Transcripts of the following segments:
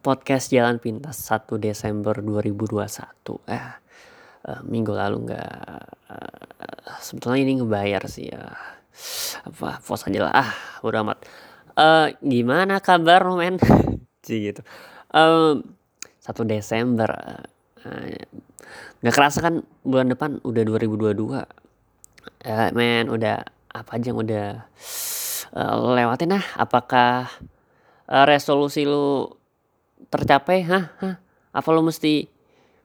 podcast Jalan Pintas 1 Desember 2021. Eh, uh, minggu lalu nggak uh, sebetulnya ini ngebayar sih ya. Apa pos aja lah. Ah, udah amat. Uh, gimana kabar men? sih gitu. Um, 1 Desember uh, nggak kerasa kan bulan depan udah 2022. Uh, men udah apa aja yang udah uh, lewatin ah apakah uh, resolusi lu tercapai hah hah? Apa lu mesti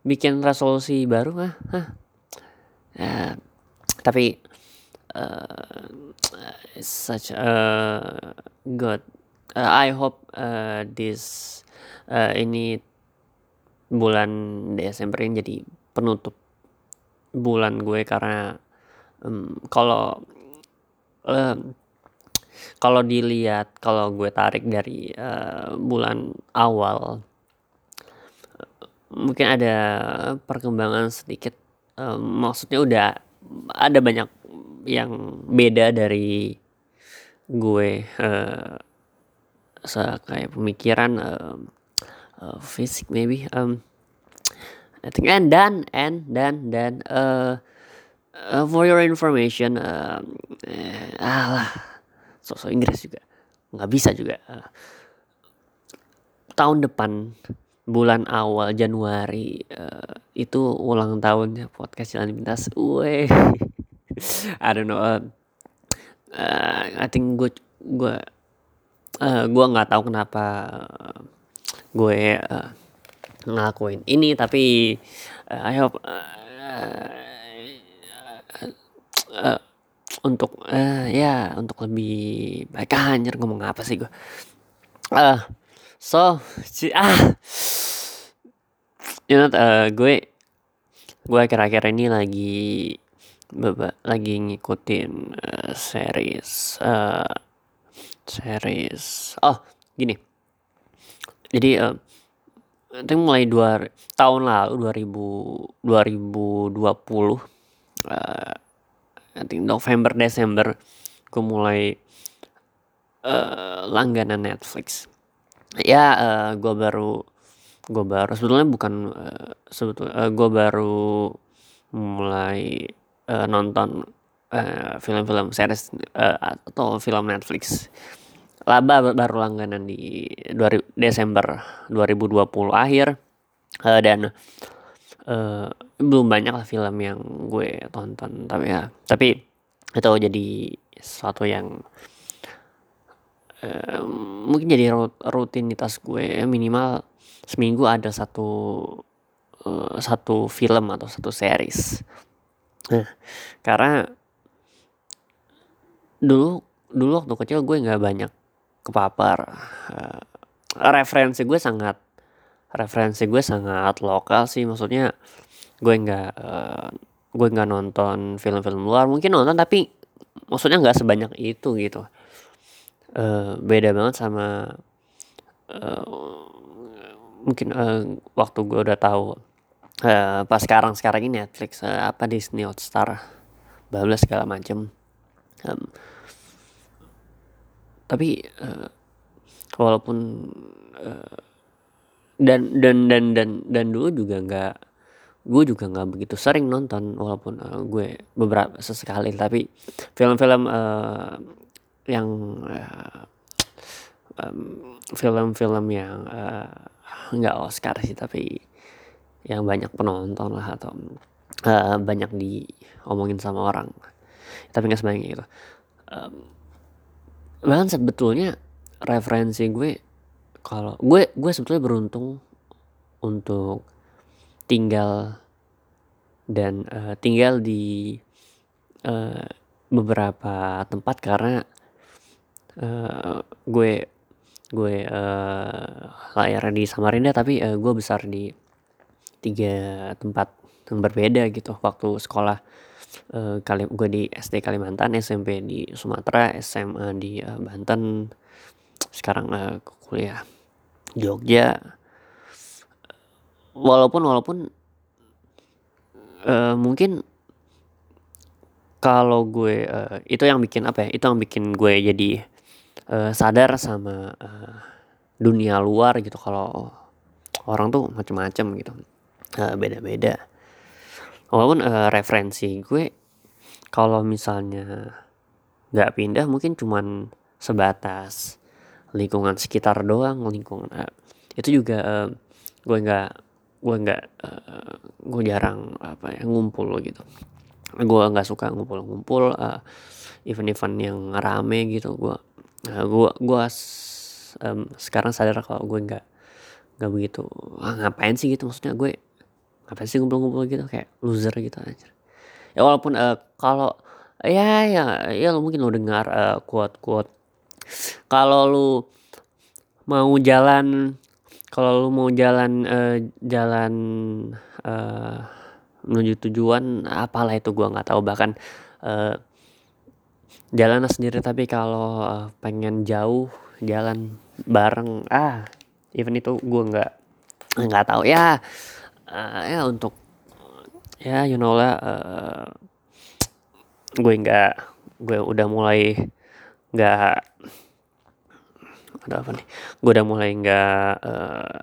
bikin resolusi baru hah hah? Uh, tapi uh, such a good uh, I hope uh, this uh, ini bulan Desember ini jadi penutup bulan gue karena um, kalau um, kalau dilihat kalau gue tarik dari uh, bulan awal mungkin ada perkembangan sedikit. Um, maksudnya udah ada banyak yang beda dari gue uh, kayak pemikiran uh, uh, fisik maybe. Um, I think and dan and dan dan uh, uh, for your information uh, uh, ah sosok Inggris juga nggak bisa juga uh, tahun depan bulan awal Januari uh, itu ulang tahunnya podcast Jalan Pintas. Weh, I don't know. Uh, uh, I think gue gue uh, gue nggak tahu kenapa uh, gue uh, ngelakuin ini tapi uh, I hope uh, uh, uh, untuk uh, ya untuk lebih baik. Ah, ngomong apa sih gue uh, so si ah. You know uh, gue gue akhir-akhir ini lagi beba, lagi ngikutin uh, series uh, series oh gini. Jadi uh, itu mulai dua tahun lalu 2000 2020 uh, I think November Desember gue mulai uh, langganan Netflix. Ya uh, gue baru gue baru sebetulnya bukan uh, sebetulnya uh, gue baru mulai uh, nonton film-film uh, series uh, atau film Netflix. Laba baru langganan di 2000, Desember 2020 akhir uh, dan uh, belum banyak lah film yang gue tonton tapi ya tapi itu jadi sesuatu yang uh, mungkin jadi rutinitas gue minimal seminggu ada satu uh, satu film atau satu series. Nah karena dulu dulu waktu kecil gue nggak banyak kepapar uh, referensi gue sangat referensi gue sangat lokal sih maksudnya gue nggak uh, gue nggak nonton film-film luar. Mungkin nonton tapi maksudnya nggak sebanyak itu gitu. Uh, beda banget sama uh, mungkin uh, waktu gue udah tahu uh, pas sekarang sekarang ini Netflix uh, apa Disney Hotstar bablas segala macem. Um, tapi uh, walaupun uh, dan dan dan dan dan dulu juga nggak gue juga nggak begitu sering nonton walaupun uh, gue beberapa sesekali tapi film-film uh, yang uh, um, film-film yang nggak uh, Oscar sih tapi yang banyak penonton lah atau uh, banyak diomongin sama orang. Tapi nggak sebanyak itu. Um, bahkan sebetulnya referensi gue kalau gue gue sebetulnya beruntung untuk tinggal dan uh, tinggal di uh, beberapa tempat karena uh, gue gue uh, lahir di Samarinda tapi uh, gue besar di tiga tempat yang berbeda gitu. Waktu sekolah uh, kali gue di SD Kalimantan SMP di Sumatera SMA di uh, Banten sekarang uh, kuliah Jogja walaupun walaupun uh, mungkin kalau gue uh, itu yang bikin apa ya itu yang bikin gue jadi uh, sadar sama uh, dunia luar gitu. Kalau orang tuh macem-macem gitu. Uh, beda-beda. Walaupun uh, referensi gue kalau misalnya nggak pindah mungkin cuman sebatas lingkungan sekitar doang lingkungan uh, itu juga uh, gue nggak gue nggak uh, gue jarang apa ya ngumpul gitu. Gue nggak suka ngumpul-ngumpul uh, event-event yang rame gitu. Gue uh, gue gue um, sekarang sadar kalau gue nggak nggak begitu ah, ngapain sih gitu? Maksudnya gue ngapain sih ngumpul-ngumpul gitu? Kayak loser gitu aja ya walaupun uh, kalau ya ya ya lo mungkin lo dengar uh, quote quote kalau lu mau jalan kalau lu mau jalan uh, jalan uh, menuju tujuan apalah itu gua nggak tahu. Bahkan uh, jalan sendiri tapi kalau pengen jauh jalan bareng ah even itu gua nggak nggak tahu. Ya uh, ya untuk ya you know lah uh, gue nggak gue udah mulai nggak ada apa nih? Gue udah mulai nggak uh,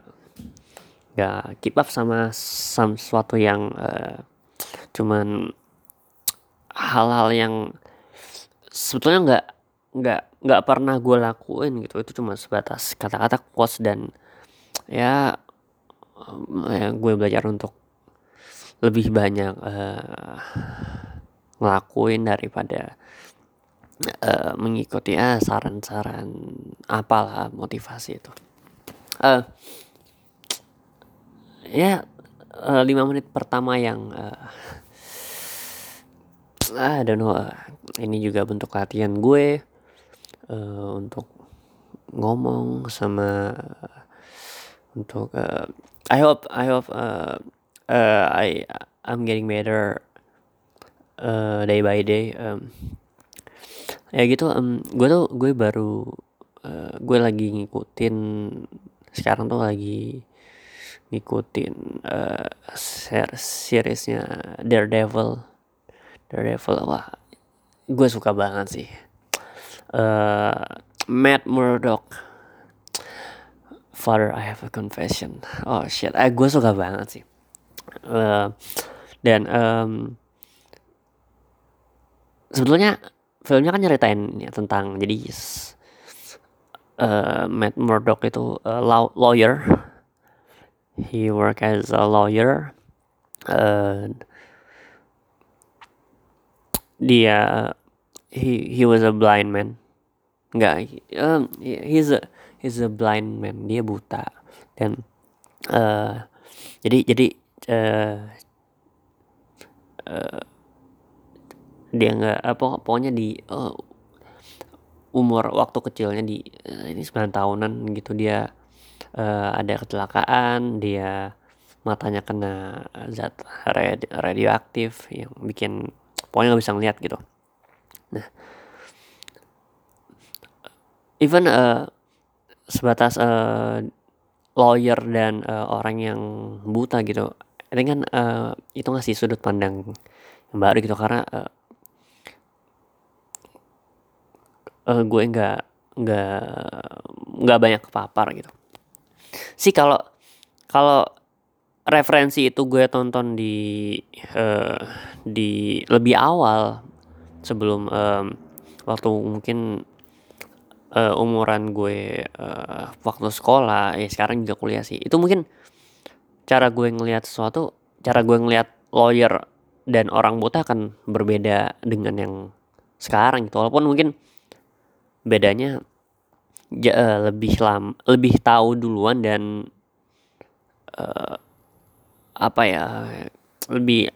nggak keep up sama, sesuatu yang uh, cuman hal-hal yang sebetulnya nggak nggak nggak pernah gue lakuin gitu. Itu cuma sebatas kata-kata quotes dan ya, ya gue belajar untuk lebih banyak uh, ngelakuin daripada uh, mengikuti ah saran-saran apalah motivasi itu. Uh, ya uh, lima menit pertama yang uh, I don't know uh, ini juga bentuk latihan gue uh, untuk ngomong sama untuk uh, I hope I hope uh, uh, I I'm getting better uh, day by day um, ya gitu um, gue tuh gue baru uh, gue lagi ngikutin sekarang tuh lagi ngikutin uh, seriesnya Daredevil. Daredevil wah gue suka banget sih. Uh, Matt Murdock Father I have a confession. Oh shit eh, gue suka banget sih. Uh, dan um, sebetulnya filmnya kan nyeritain ya tentang jadi uh, Matt Murdock itu uh, lawyer. He work as a lawyer uh, dia he he was a blind man. Nggak um, he's a he's a blind man. Dia buta. Dan uh, jadi jadi uh, uh, dia nggak apa pokoknya di uh, umur waktu kecilnya di uh, ini 9 tahunan gitu dia uh, ada kecelakaan dia matanya kena zat radio, radioaktif yang bikin pokoknya nggak bisa ngeliat gitu. Nah even uh, sebatas uh, lawyer dan uh, orang yang buta gitu ini kan uh, itu ngasih sudut pandang yang baru gitu karena uh, uh, gue nggak nggak nggak banyak kepapar gitu. Sih kalau kalau referensi itu gue tonton di uh, di lebih awal sebelum um, waktu mungkin uh, umuran gue uh, waktu sekolah ya sekarang juga kuliah sih. Itu mungkin cara gue ngelihat sesuatu cara gue ngelihat lawyer dan orang buta akan berbeda dengan yang sekarang gitu. Walaupun mungkin bedanya ja, uh, lebih lam lebih tahu duluan dan uh, apa ya lebih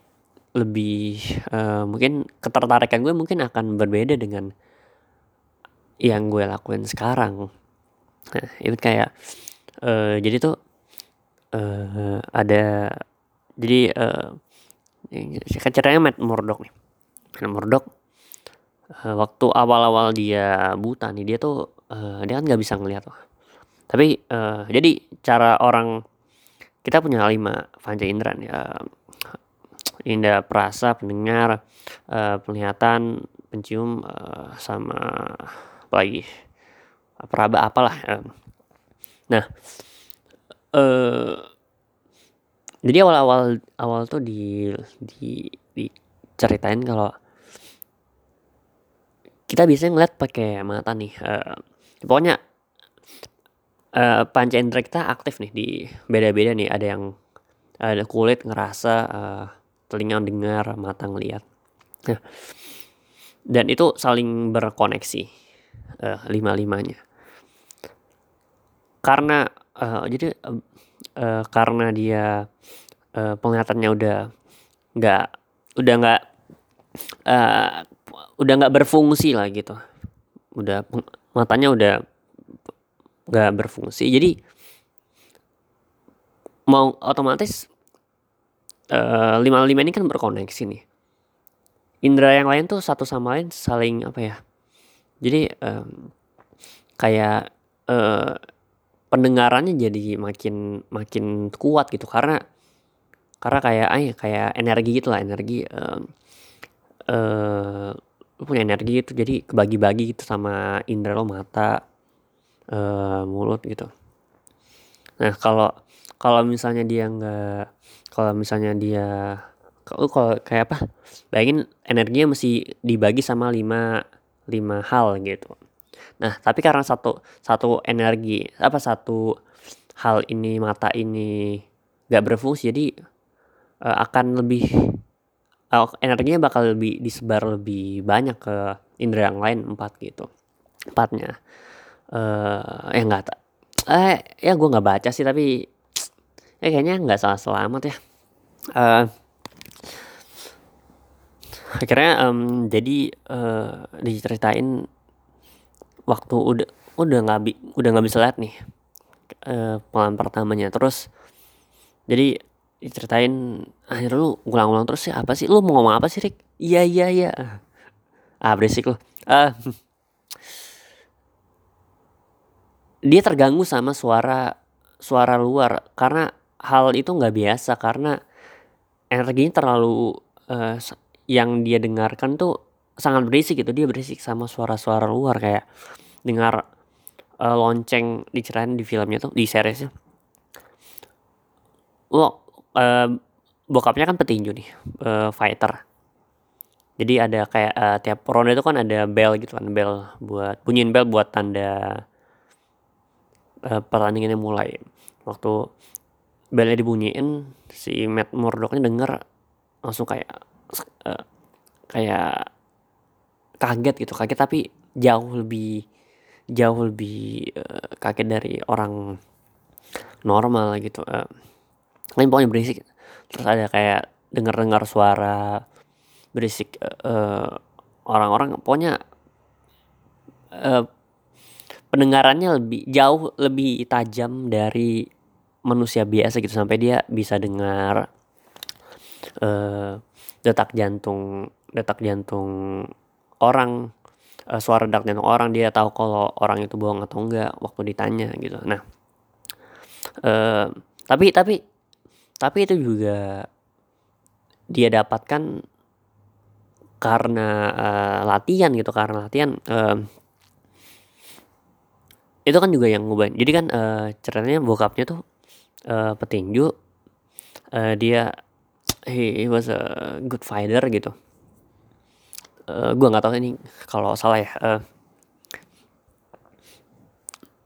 lebih uh, mungkin ketertarikan gue mungkin akan berbeda dengan yang gue lakuin sekarang. Nah, itu kayak uh, jadi tuh uh, ada jadi uh, kan ceritanya Matt Murdock nih. Matt Murdock uh, waktu awal-awal dia buta nih dia tuh uh, dia kan nggak bisa ngeliat loh tapi uh, jadi cara orang kita punya lima panca indera nih uh, indera perasa pendengar uh, penglihatan pencium uh, sama apa lagi peraba apalah uh. nah uh, jadi awal-awal awal tuh di di diceritain kalau kita bisa ngeliat pakai mata nih uh, pokoknya uh, panca indera kita aktif nih di beda-beda nih. Ada yang ada kulit ngerasa uh, telinga dengar mata ngeliat. Nah dan itu saling berkoneksi uh, lima limanya karena uh, jadi uh, uh, karena dia uh, penglihatannya udah nggak udah nggak uh, udah nggak berfungsi lah gitu. Udah matanya udah nggak berfungsi. Jadi mau otomatis uh, lima lima ini kan berkoneksi nih. Indera yang lain tuh satu sama lain saling apa ya? Jadi um, kayak uh, pendengarannya jadi makin makin kuat gitu. Karena karena kayak ah kayak energi gitu lah energi uh, uh, lu punya energi itu jadi kebagi-bagi gitu sama indera lo mata uh, mulut gitu. Nah kalau kalau misalnya dia nggak kalau misalnya dia kalau kayak apa? Bayangin energinya mesti dibagi sama lima lima hal gitu. Nah tapi karena satu satu energi apa satu hal ini mata ini nggak berfungsi jadi uh, akan lebih uh, energinya bakal lebih disebar lebih banyak ke indera yang lain empat gitu empatnya. Uh, ya nggak eh ya gue nggak baca sih tapi ya kayaknya nggak salah selamat ya. Uh, akhirnya um, jadi uh, diceritain waktu udah udah nggak udah nggak bisa lihat nih uh, pelan pertamanya. Terus jadi diceritain akhir lu ngulang-ngulang terus sih apa sih? Lu mau ngomong apa sih Rick iya iya iya. Ah berisik lu. Uh, dia terganggu sama suara suara luar karena hal itu nggak biasa karena energinya terlalu uh, yang dia dengarkan tuh sangat berisik gitu. Dia berisik sama suara-suara luar kayak dengar uh, lonceng diceritain di filmnya tuh di seriesnya. Lo uh, bokapnya kan petinju nih uh, fighter. Jadi ada kayak uh, tiap ronde itu kan ada bell gitu kan bell buat bunyiin bell buat tanda uh, pertandingannya mulai. Waktu bellnya dibunyiin si Matt Murdocknya denger langsung kayak uh, kayak kaget gitu kaget tapi jauh lebih jauh lebih uh, kaget dari orang normal gitu uh, lain pokoknya berisik. Terus ada kayak dengar-dengar suara berisik uh, orang-orang. Pokoknya uh, pendengarannya lebih jauh lebih tajam dari manusia biasa gitu. Sampai dia bisa dengar uh, detak jantung detak jantung orang uh, suara detak jantung orang. Dia tahu kalau orang itu bohong atau enggak waktu ditanya gitu. Nah uh, tapi tapi tapi itu juga dia dapatkan karena uh, latihan gitu karena latihan uh, itu kan juga yang ngubahin jadi kan uh, ceritanya bokapnya tuh uh, petinju uh, dia he, he was a good fighter gitu. Uh, gue nggak tahu ini kalau salah ya uh,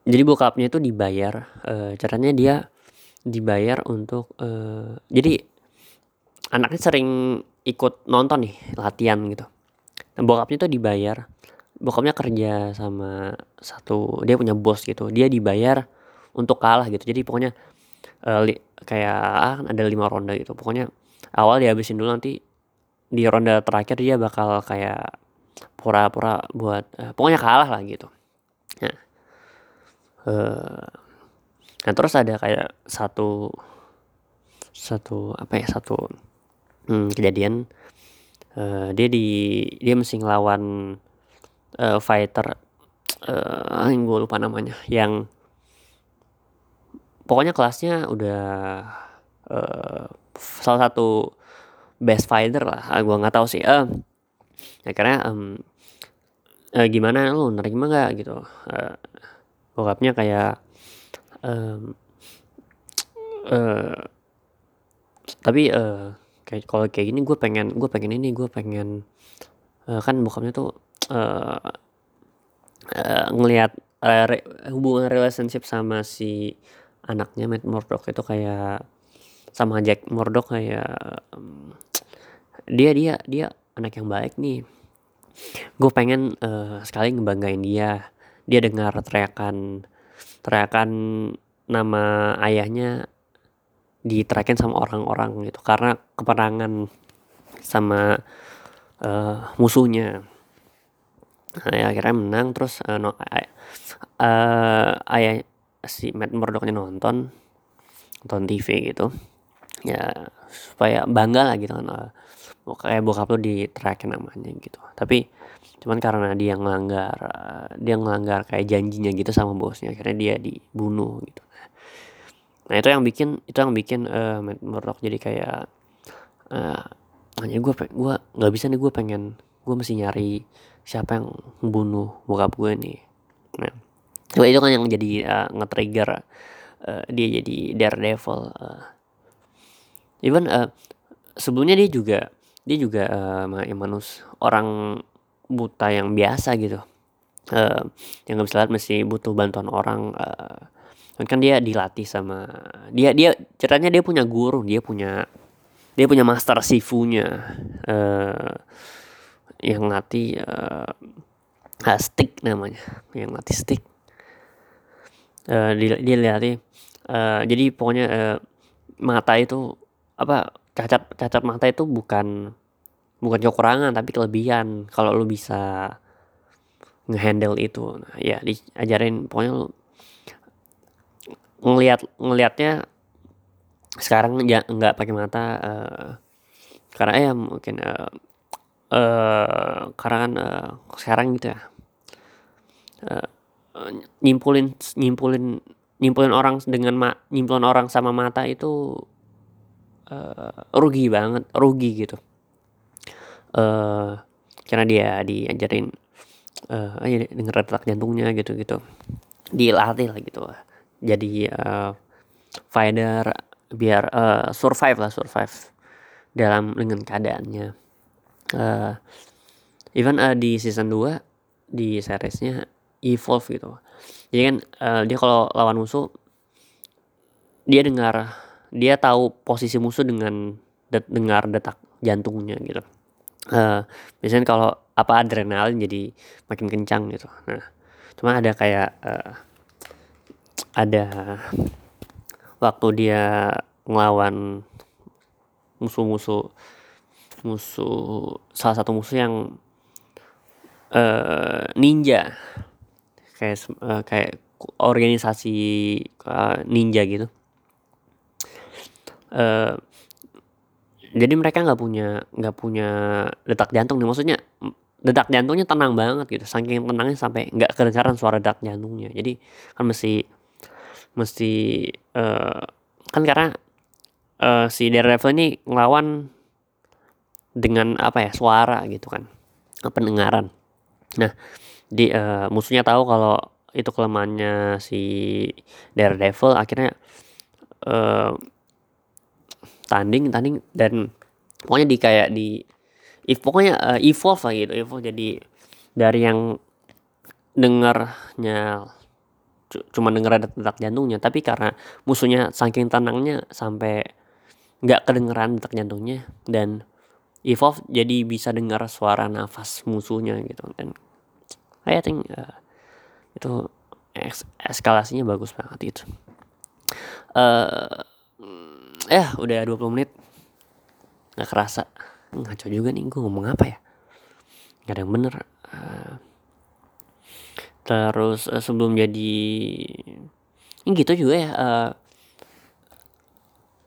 jadi bokapnya itu dibayar uh, caranya dia dibayar untuk uh, jadi anaknya sering ikut nonton nih latihan gitu. Nah, bokapnya tuh dibayar bokapnya kerja sama satu dia punya bos gitu dia dibayar untuk kalah gitu. Jadi pokoknya uh, li, kayak ah, ada lima ronde gitu. Pokoknya awal dihabisin dulu nanti di ronde terakhir dia bakal kayak pura-pura buat uh, pokoknya kalah lah gitu. Nah uh, Nah terus ada kayak satu satu apa ya satu hmm, kejadian uh, dia di dia mesti ngelawan uh, fighter uh, yang gue lupa namanya yang pokoknya kelasnya udah uh, salah satu best fighter lah ah, gue nggak tahu sih uh, karena um, uh, gimana lu nerima gak gitu uh, bokapnya kayak um, uh, tapi uh, kayak kalau kayak gini gue pengen gue pengen ini gue pengen uh, kan bokapnya tuh uh, uh, ngelihat uh, re, hubungan relationship sama si anaknya Matt Murdock itu kayak sama Jack Murdock kayak um, dia dia dia anak yang baik nih. Gue pengen uh, sekali ngebanggain dia. Dia dengar teriakan teriakan nama ayahnya diterakin sama orang-orang gitu. Karena keperangan sama uh, musuhnya. Nah, ya, akhirnya menang. Terus uh, no, uh, ayah si Matt Murdocknya nonton nonton TV gitu ya supaya bangga lah gitu kan uh, kayak bokap lo diterakin namanya gitu. Tapi cuman karena dia ngelanggar uh, dia ngelanggar kayak janjinya gitu sama bosnya akhirnya dia dibunuh gitu. Nah itu yang bikin itu yang bikin uh, Matt jadi kayak hanya gue gue nggak bisa nih gue pengen gue mesti nyari siapa yang membunuh bokap gue nih. Nah itu kan yang jadi uh, nge-trigger uh, dia jadi daredevil uh, even uh, sebelumnya dia juga dia juga uh, manus orang buta yang biasa gitu. Uh, yang nggak bisa lihat mesti butuh bantuan orang uh, kan dia dilatih sama dia dia ceritanya dia punya guru dia punya dia punya master sifunya uh, yang latih uh, uh, stick namanya yang latih stick. Uh, dia, dia latih uh, jadi pokoknya uh, mata itu apa cacat cacat mata itu bukan bukan kekurangan tapi kelebihan. Kalau lu bisa ngehandle itu nah, ya diajarin. Pokoknya lu ngelihat ngelihatnya sekarang ya nggak pakai mata uh, karena ya mungkin uh, uh, karena kan uh, sekarang gitu ya uh, nyimpulin nyimpulin nyimpulin orang dengan ma nyimpulin orang sama mata itu uh, rugi banget rugi gitu. Uh, karena dia diajarin uh, aja denger jantungnya gitu gitu. Dilatih lah gitu. Jadi uh, fighter biar uh, survive lah survive dalam dengan keadaannya. Uh, even uh, di season 2 di seriesnya evolve gitu. Jadi kan uh, dia kalau lawan musuh dia dengar dia tahu posisi musuh dengan det, dengar detak jantungnya gitu. Uh, biasanya kalau apa adrenalin jadi makin kencang gitu. Nah cuma ada kayak uh, ada waktu dia ngelawan musuh-musuh musuh salah satu musuh yang uh, ninja. Kayak uh, kayak organisasi uh, ninja gitu uh, jadi mereka nggak punya nggak punya detak jantung nih. Maksudnya detak jantungnya tenang banget gitu. Saking tenangnya sampai nggak kedengaran suara detak jantungnya. Jadi kan mesti mesti uh, kan karena uh, si Daredevil ini ngelawan dengan apa ya suara gitu kan. Pendengaran. Nah di uh, musuhnya tahu kalau itu kelemahannya si Daredevil. Akhirnya uh, tanding tanding dan pokoknya di kayak di if pokoknya uh, evolve lah gitu evolve. Jadi dari yang dengarnya cuma denger ada detak jantungnya tapi karena musuhnya saking tenangnya sampai nggak kedengeran detak jantungnya dan evolve jadi bisa dengar suara nafas musuhnya gitu. Dan I think uh, itu es eskalasinya bagus banget itu uh, eh udah 20 menit. Nggak kerasa. Ngaco juga nih gue ngomong apa ya? Nggak ada yang bener. Uh, terus uh, sebelum jadi ini gitu juga ya uh,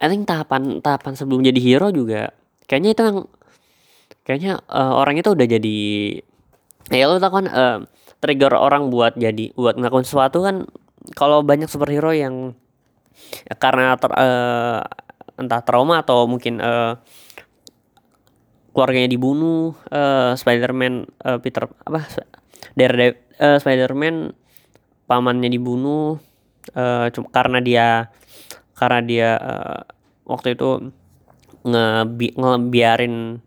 I think tahapan tahapan sebelum jadi hero juga kayaknya itu yang kayaknya uh, orang itu udah jadi ya lo tau kan uh, trigger orang buat jadi buat ngelakuin sesuatu kan kalau banyak superhero yang ya karena ter, uh, entah trauma atau mungkin uh, keluarganya dibunuh uh, Spider-Man uh, Peter apa Daredevil uh, Spider-Man pamannya dibunuh uh, cuma karena dia karena dia uh, waktu itu ngebi ngebiarin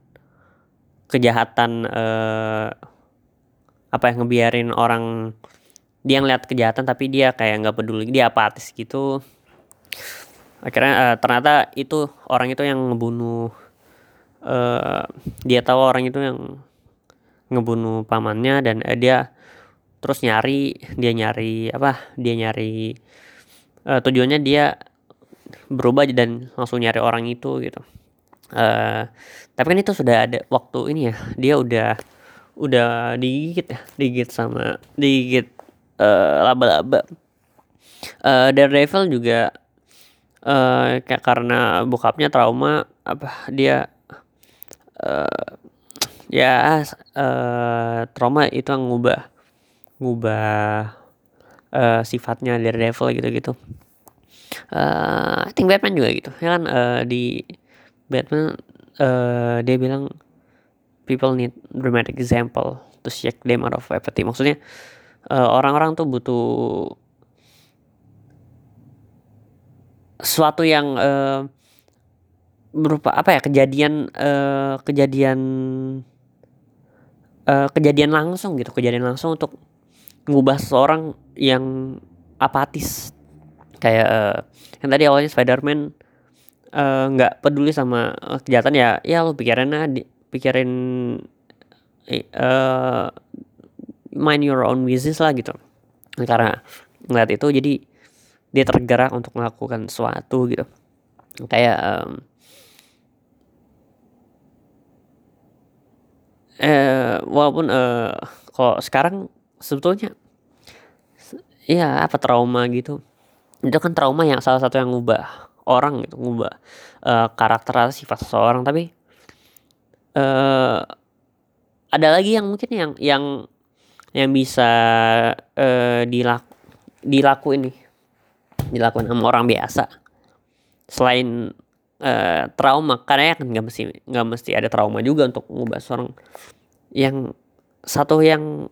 kejahatan uh, apa ya ngebiarin orang dia ngeliat kejahatan tapi dia kayak nggak peduli dia apatis gitu akhirnya uh, ternyata itu orang itu yang ngebunuh uh, dia tahu orang itu yang ngebunuh pamannya dan uh, dia terus nyari dia nyari apa dia nyari uh, tujuannya dia berubah dan langsung nyari orang itu gitu. Uh, tapi kan itu sudah ada waktu ini ya dia udah udah digigit ya digigit sama digigit uh, laba-laba. Uh, Daredevil juga uh, kayak karena bokapnya trauma apa dia uh, ya uh, trauma itu yang ngubah ngubah uh, sifatnya Daredevil gitu-gitu. Uh, I think Batman juga gitu ya kan? Uh, di Batman uh, dia bilang people need dramatic example to shake them out of apathy. Maksudnya orang-orang uh, tuh butuh sesuatu yang uh, berupa apa ya kejadian uh, kejadian uh, kejadian langsung gitu kejadian langsung untuk ngubah seorang yang apatis. Kayak uh, yang tadi awalnya Spiderman nggak uh, peduli sama kejahatan ya ya lo pikirin di, pikirin uh, mind your own business lah gitu. Karena ngeliat itu jadi dia tergerak untuk melakukan sesuatu gitu. Kayak um, eh walaupun uh, kalau sekarang sebetulnya ya apa trauma gitu. Itu kan trauma yang salah satu yang ngubah orang gitu ngubah uh, karakter atau sifat seseorang. Tapi uh, ada lagi yang mungkin yang yang yang bisa uh, dilak dilakuin nih dilakukan sama orang biasa. Selain uh, trauma karena ya kan nggak mesti nggak mesti ada trauma juga untuk mengubah seorang. Yang satu yang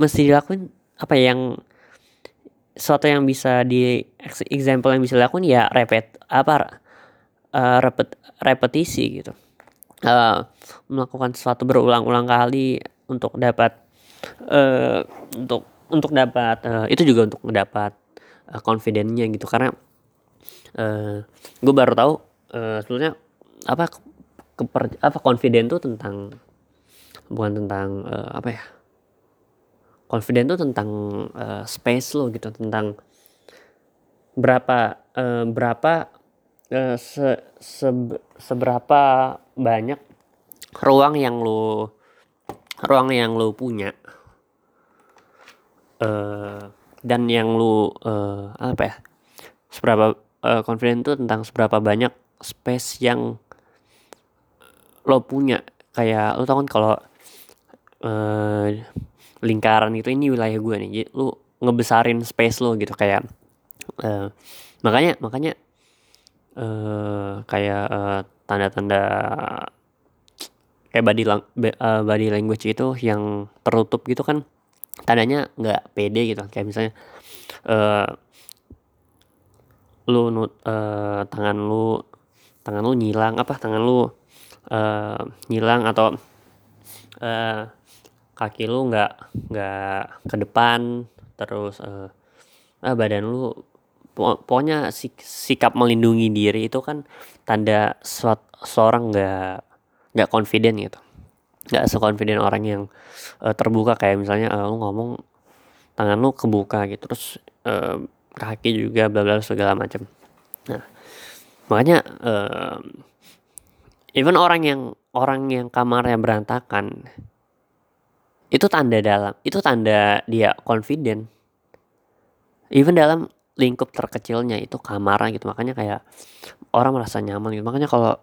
mesti dilakuin apa yang sesuatu yang bisa di example yang bisa dilakukan ya repet apa uh, repet, repetisi gitu. Uh, melakukan sesuatu berulang-ulang kali untuk dapat uh, untuk untuk dapat uh, itu juga untuk mendapat uh, confidence-nya gitu. Karena uh, gue baru tahu uh, sebetulnya apa keper apa confident tuh tentang bukan tentang uh, apa ya confident tuh tentang uh, space lo gitu tentang berapa uh, berapa uh, se, se seberapa banyak ruang yang lo ruang yang lo punya. Uh, dan yang lo uh, apa ya seberapa uh, confident tuh tentang seberapa banyak space yang lo punya. Kayak lo tau kan kalau uh, lingkaran itu ini wilayah gue nih. Jadi lu ngebesarin space lo gitu kayak uh, makanya makanya uh, kayak uh, tanda-tanda kayak body lang uh, body language itu yang tertutup gitu kan tandanya nggak pede gitu. Kayak misalnya uh, lu uh, tangan lu tangan lu nyilang apa tangan lu uh, nyilang atau uh, kaki lu nggak nggak ke depan terus uh, ah badan lu pokoknya sik sikap melindungi diri itu kan tanda seorang nggak nggak confident gitu nggak seconfident orang yang uh, terbuka. Kayak misalnya uh, lu ngomong tangan lu kebuka gitu terus uh, kaki juga bla bla segala macam. Nah makanya uh, even orang yang orang yang kamarnya berantakan itu tanda dalam itu tanda dia confident. Even dalam lingkup terkecilnya itu kamar gitu makanya kayak orang merasa nyaman gitu. Makanya kalau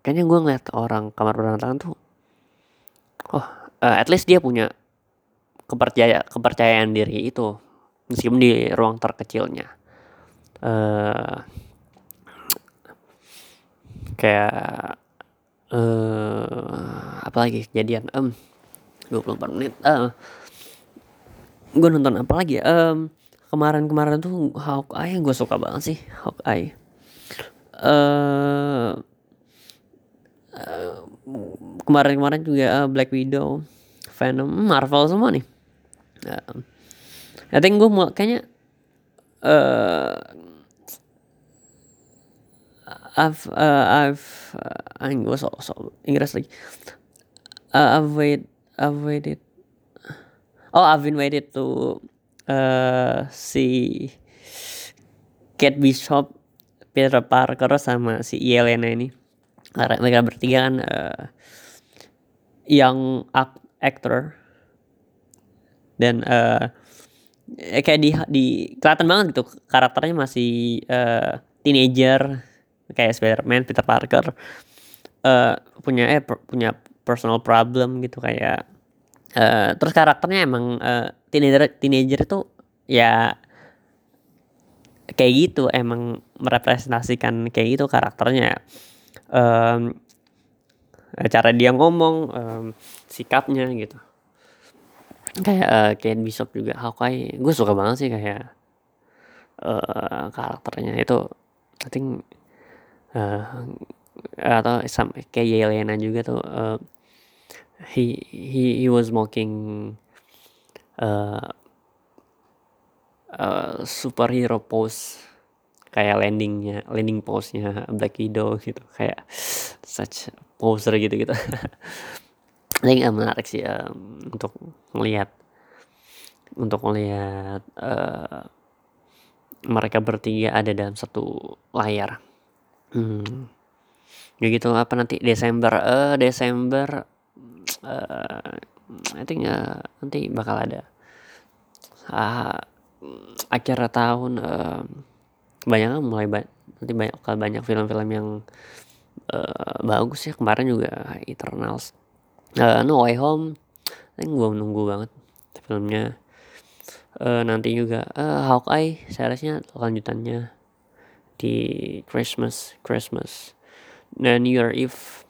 kayaknya gue ngeliat orang kamar berantakan tuh oh uh, at least dia punya kepercaya kepercayaan diri itu meskipun di ruang terkecilnya. Uh, kayak uh, apalagi kejadian um, 24 menit uh, gue nonton apa lagi um, kemarin-kemarin tuh Hawkeye gue suka banget sih Hawkeye. Uh, uh, kemarin-kemarin juga uh, Black Widow, Venom, Marvel semua nih. Uh, I think gue mau kayaknya uh, I've uh, I've uh, gue so, so Inggris lagi. Uh, I've wait I've waited. Oh, I've been waited to uh, see Kate Bishop, Peter Parker sama si Yelena ini. Mereka bertiga kan uh, yang actor. Dan uh, kayak di di kelihatan banget gitu karakternya masih uh, teenager kayak Spider-Man, Peter Parker uh, punya eh punya personal problem gitu kayak uh, terus karakternya emang uh, teenager teenager itu ya kayak gitu emang merepresentasikan kayak gitu karakternya. Um, cara dia ngomong um, sikapnya gitu. Kayak uh, kayak Bishop juga Hawkeye gue suka banget sih kayak uh, karakternya itu. I think uh, atau sama kayak Yelena juga tuh uh, he he he was mocking uh, uh, superhero pose. Kayak landingnya landing pose-nya Black Widow gitu. Kayak such poser gitu gitu. Ini uh, menarik sih um, untuk melihat untuk melihat uh, mereka bertiga ada dalam satu layar. Hmm. ya gitu apa nanti Desember? Uh, Desember uh, I think uh, nanti bakal ada uh, akhir tahun uh, banyak mulai ba nanti banyak banyak film-film yang uh, bagus ya kemarin juga Eternals. Uh, No Way Home. Ini gue menunggu banget filmnya. Uh, nanti juga uh, Hawkeye seharusnya lanjutannya di Christmas Christmas. Dan New Year Eve.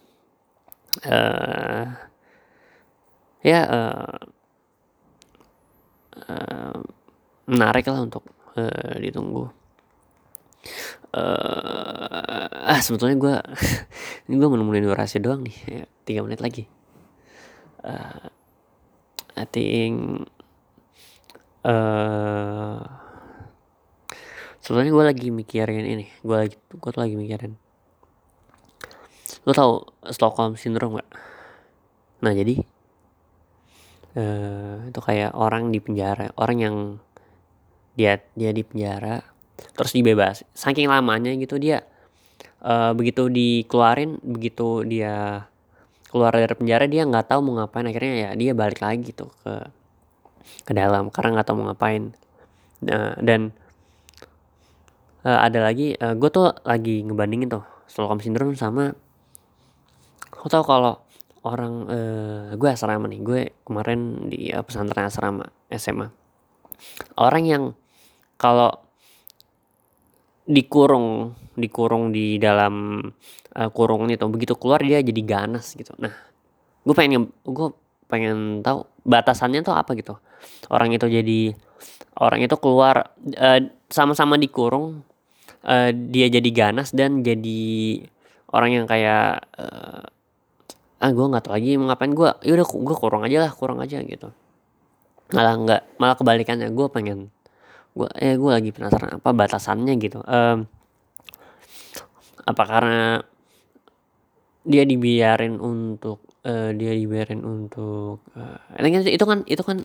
Uh, ya uh, uh, menarik lah untuk uh, ditunggu uh, ah sebetulnya gue ini gue menemukan durasi doang nih ya, tiga menit lagi. Uh, I think uh, sebetulnya gue lagi mikirin ini gue lagi gue tuh lagi mikirin. Lo tau Stockholm syndrome gak nah jadi uh, itu kayak orang di penjara orang yang dia dia di penjara terus dibebas. Saking lamanya gitu dia uh, begitu dikeluarin begitu dia keluar dari penjara dia nggak tahu mau ngapain. Akhirnya ya dia balik lagi gitu ke ke dalam karena nggak tahu mau ngapain. Nah, dan uh, ada lagi uh, gue tuh lagi ngebandingin tuh Stockholm syndrome sama kau tau kalau orang uh, gue asrama nih gue kemarin di uh, pesantren asrama SMA orang yang kalau dikurung dikurung di dalam uh, kurung itu. Begitu keluar dia jadi ganas gitu. Nah gue pengen gue pengen tahu batasannya tuh apa gitu. Orang itu jadi orang itu keluar uh, sama-sama dikurung uh, dia jadi ganas dan jadi orang yang kayak uh, ah gue nggak tahu lagi mau ngapain. Gue yaudah gue kurang aja lah kurang aja gitu. Malah nggak malah kebalikannya gue pengen gue eh gue lagi penasaran apa batasannya gitu. Um, apa karena dia dibiarin untuk uh, dia dibiarin untuk uh, itu kan itu kan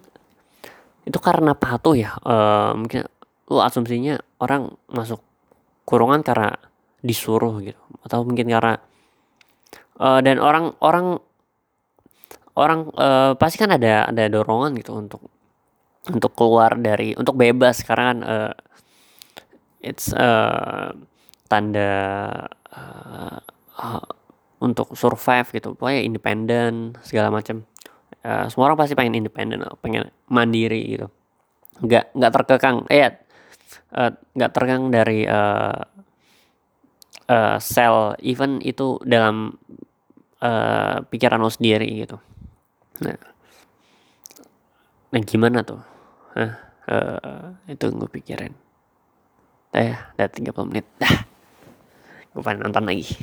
itu karena patuh ya. Uh, mungkin lu asumsinya orang masuk kurungan karena disuruh gitu. Atau mungkin karena uh, dan orang orang orang uh, pasti kan ada ada dorongan gitu untuk untuk keluar dari untuk bebas. Karena kan uh, it's uh, tanda uh, uh, untuk survive gitu. Pokoknya independen segala macam. Uh, semua orang pasti pengen independen pengen mandiri gitu. Nggak nggak terkekang eh nggak uh, terkekang dari uh, uh, sel even itu dalam uh, pikiran lo sendiri gitu. Nah nah gimana tuh Hah, uh, itu gue pikirin. Ya, udah 30 menit. Dah. gue pengen nonton lagi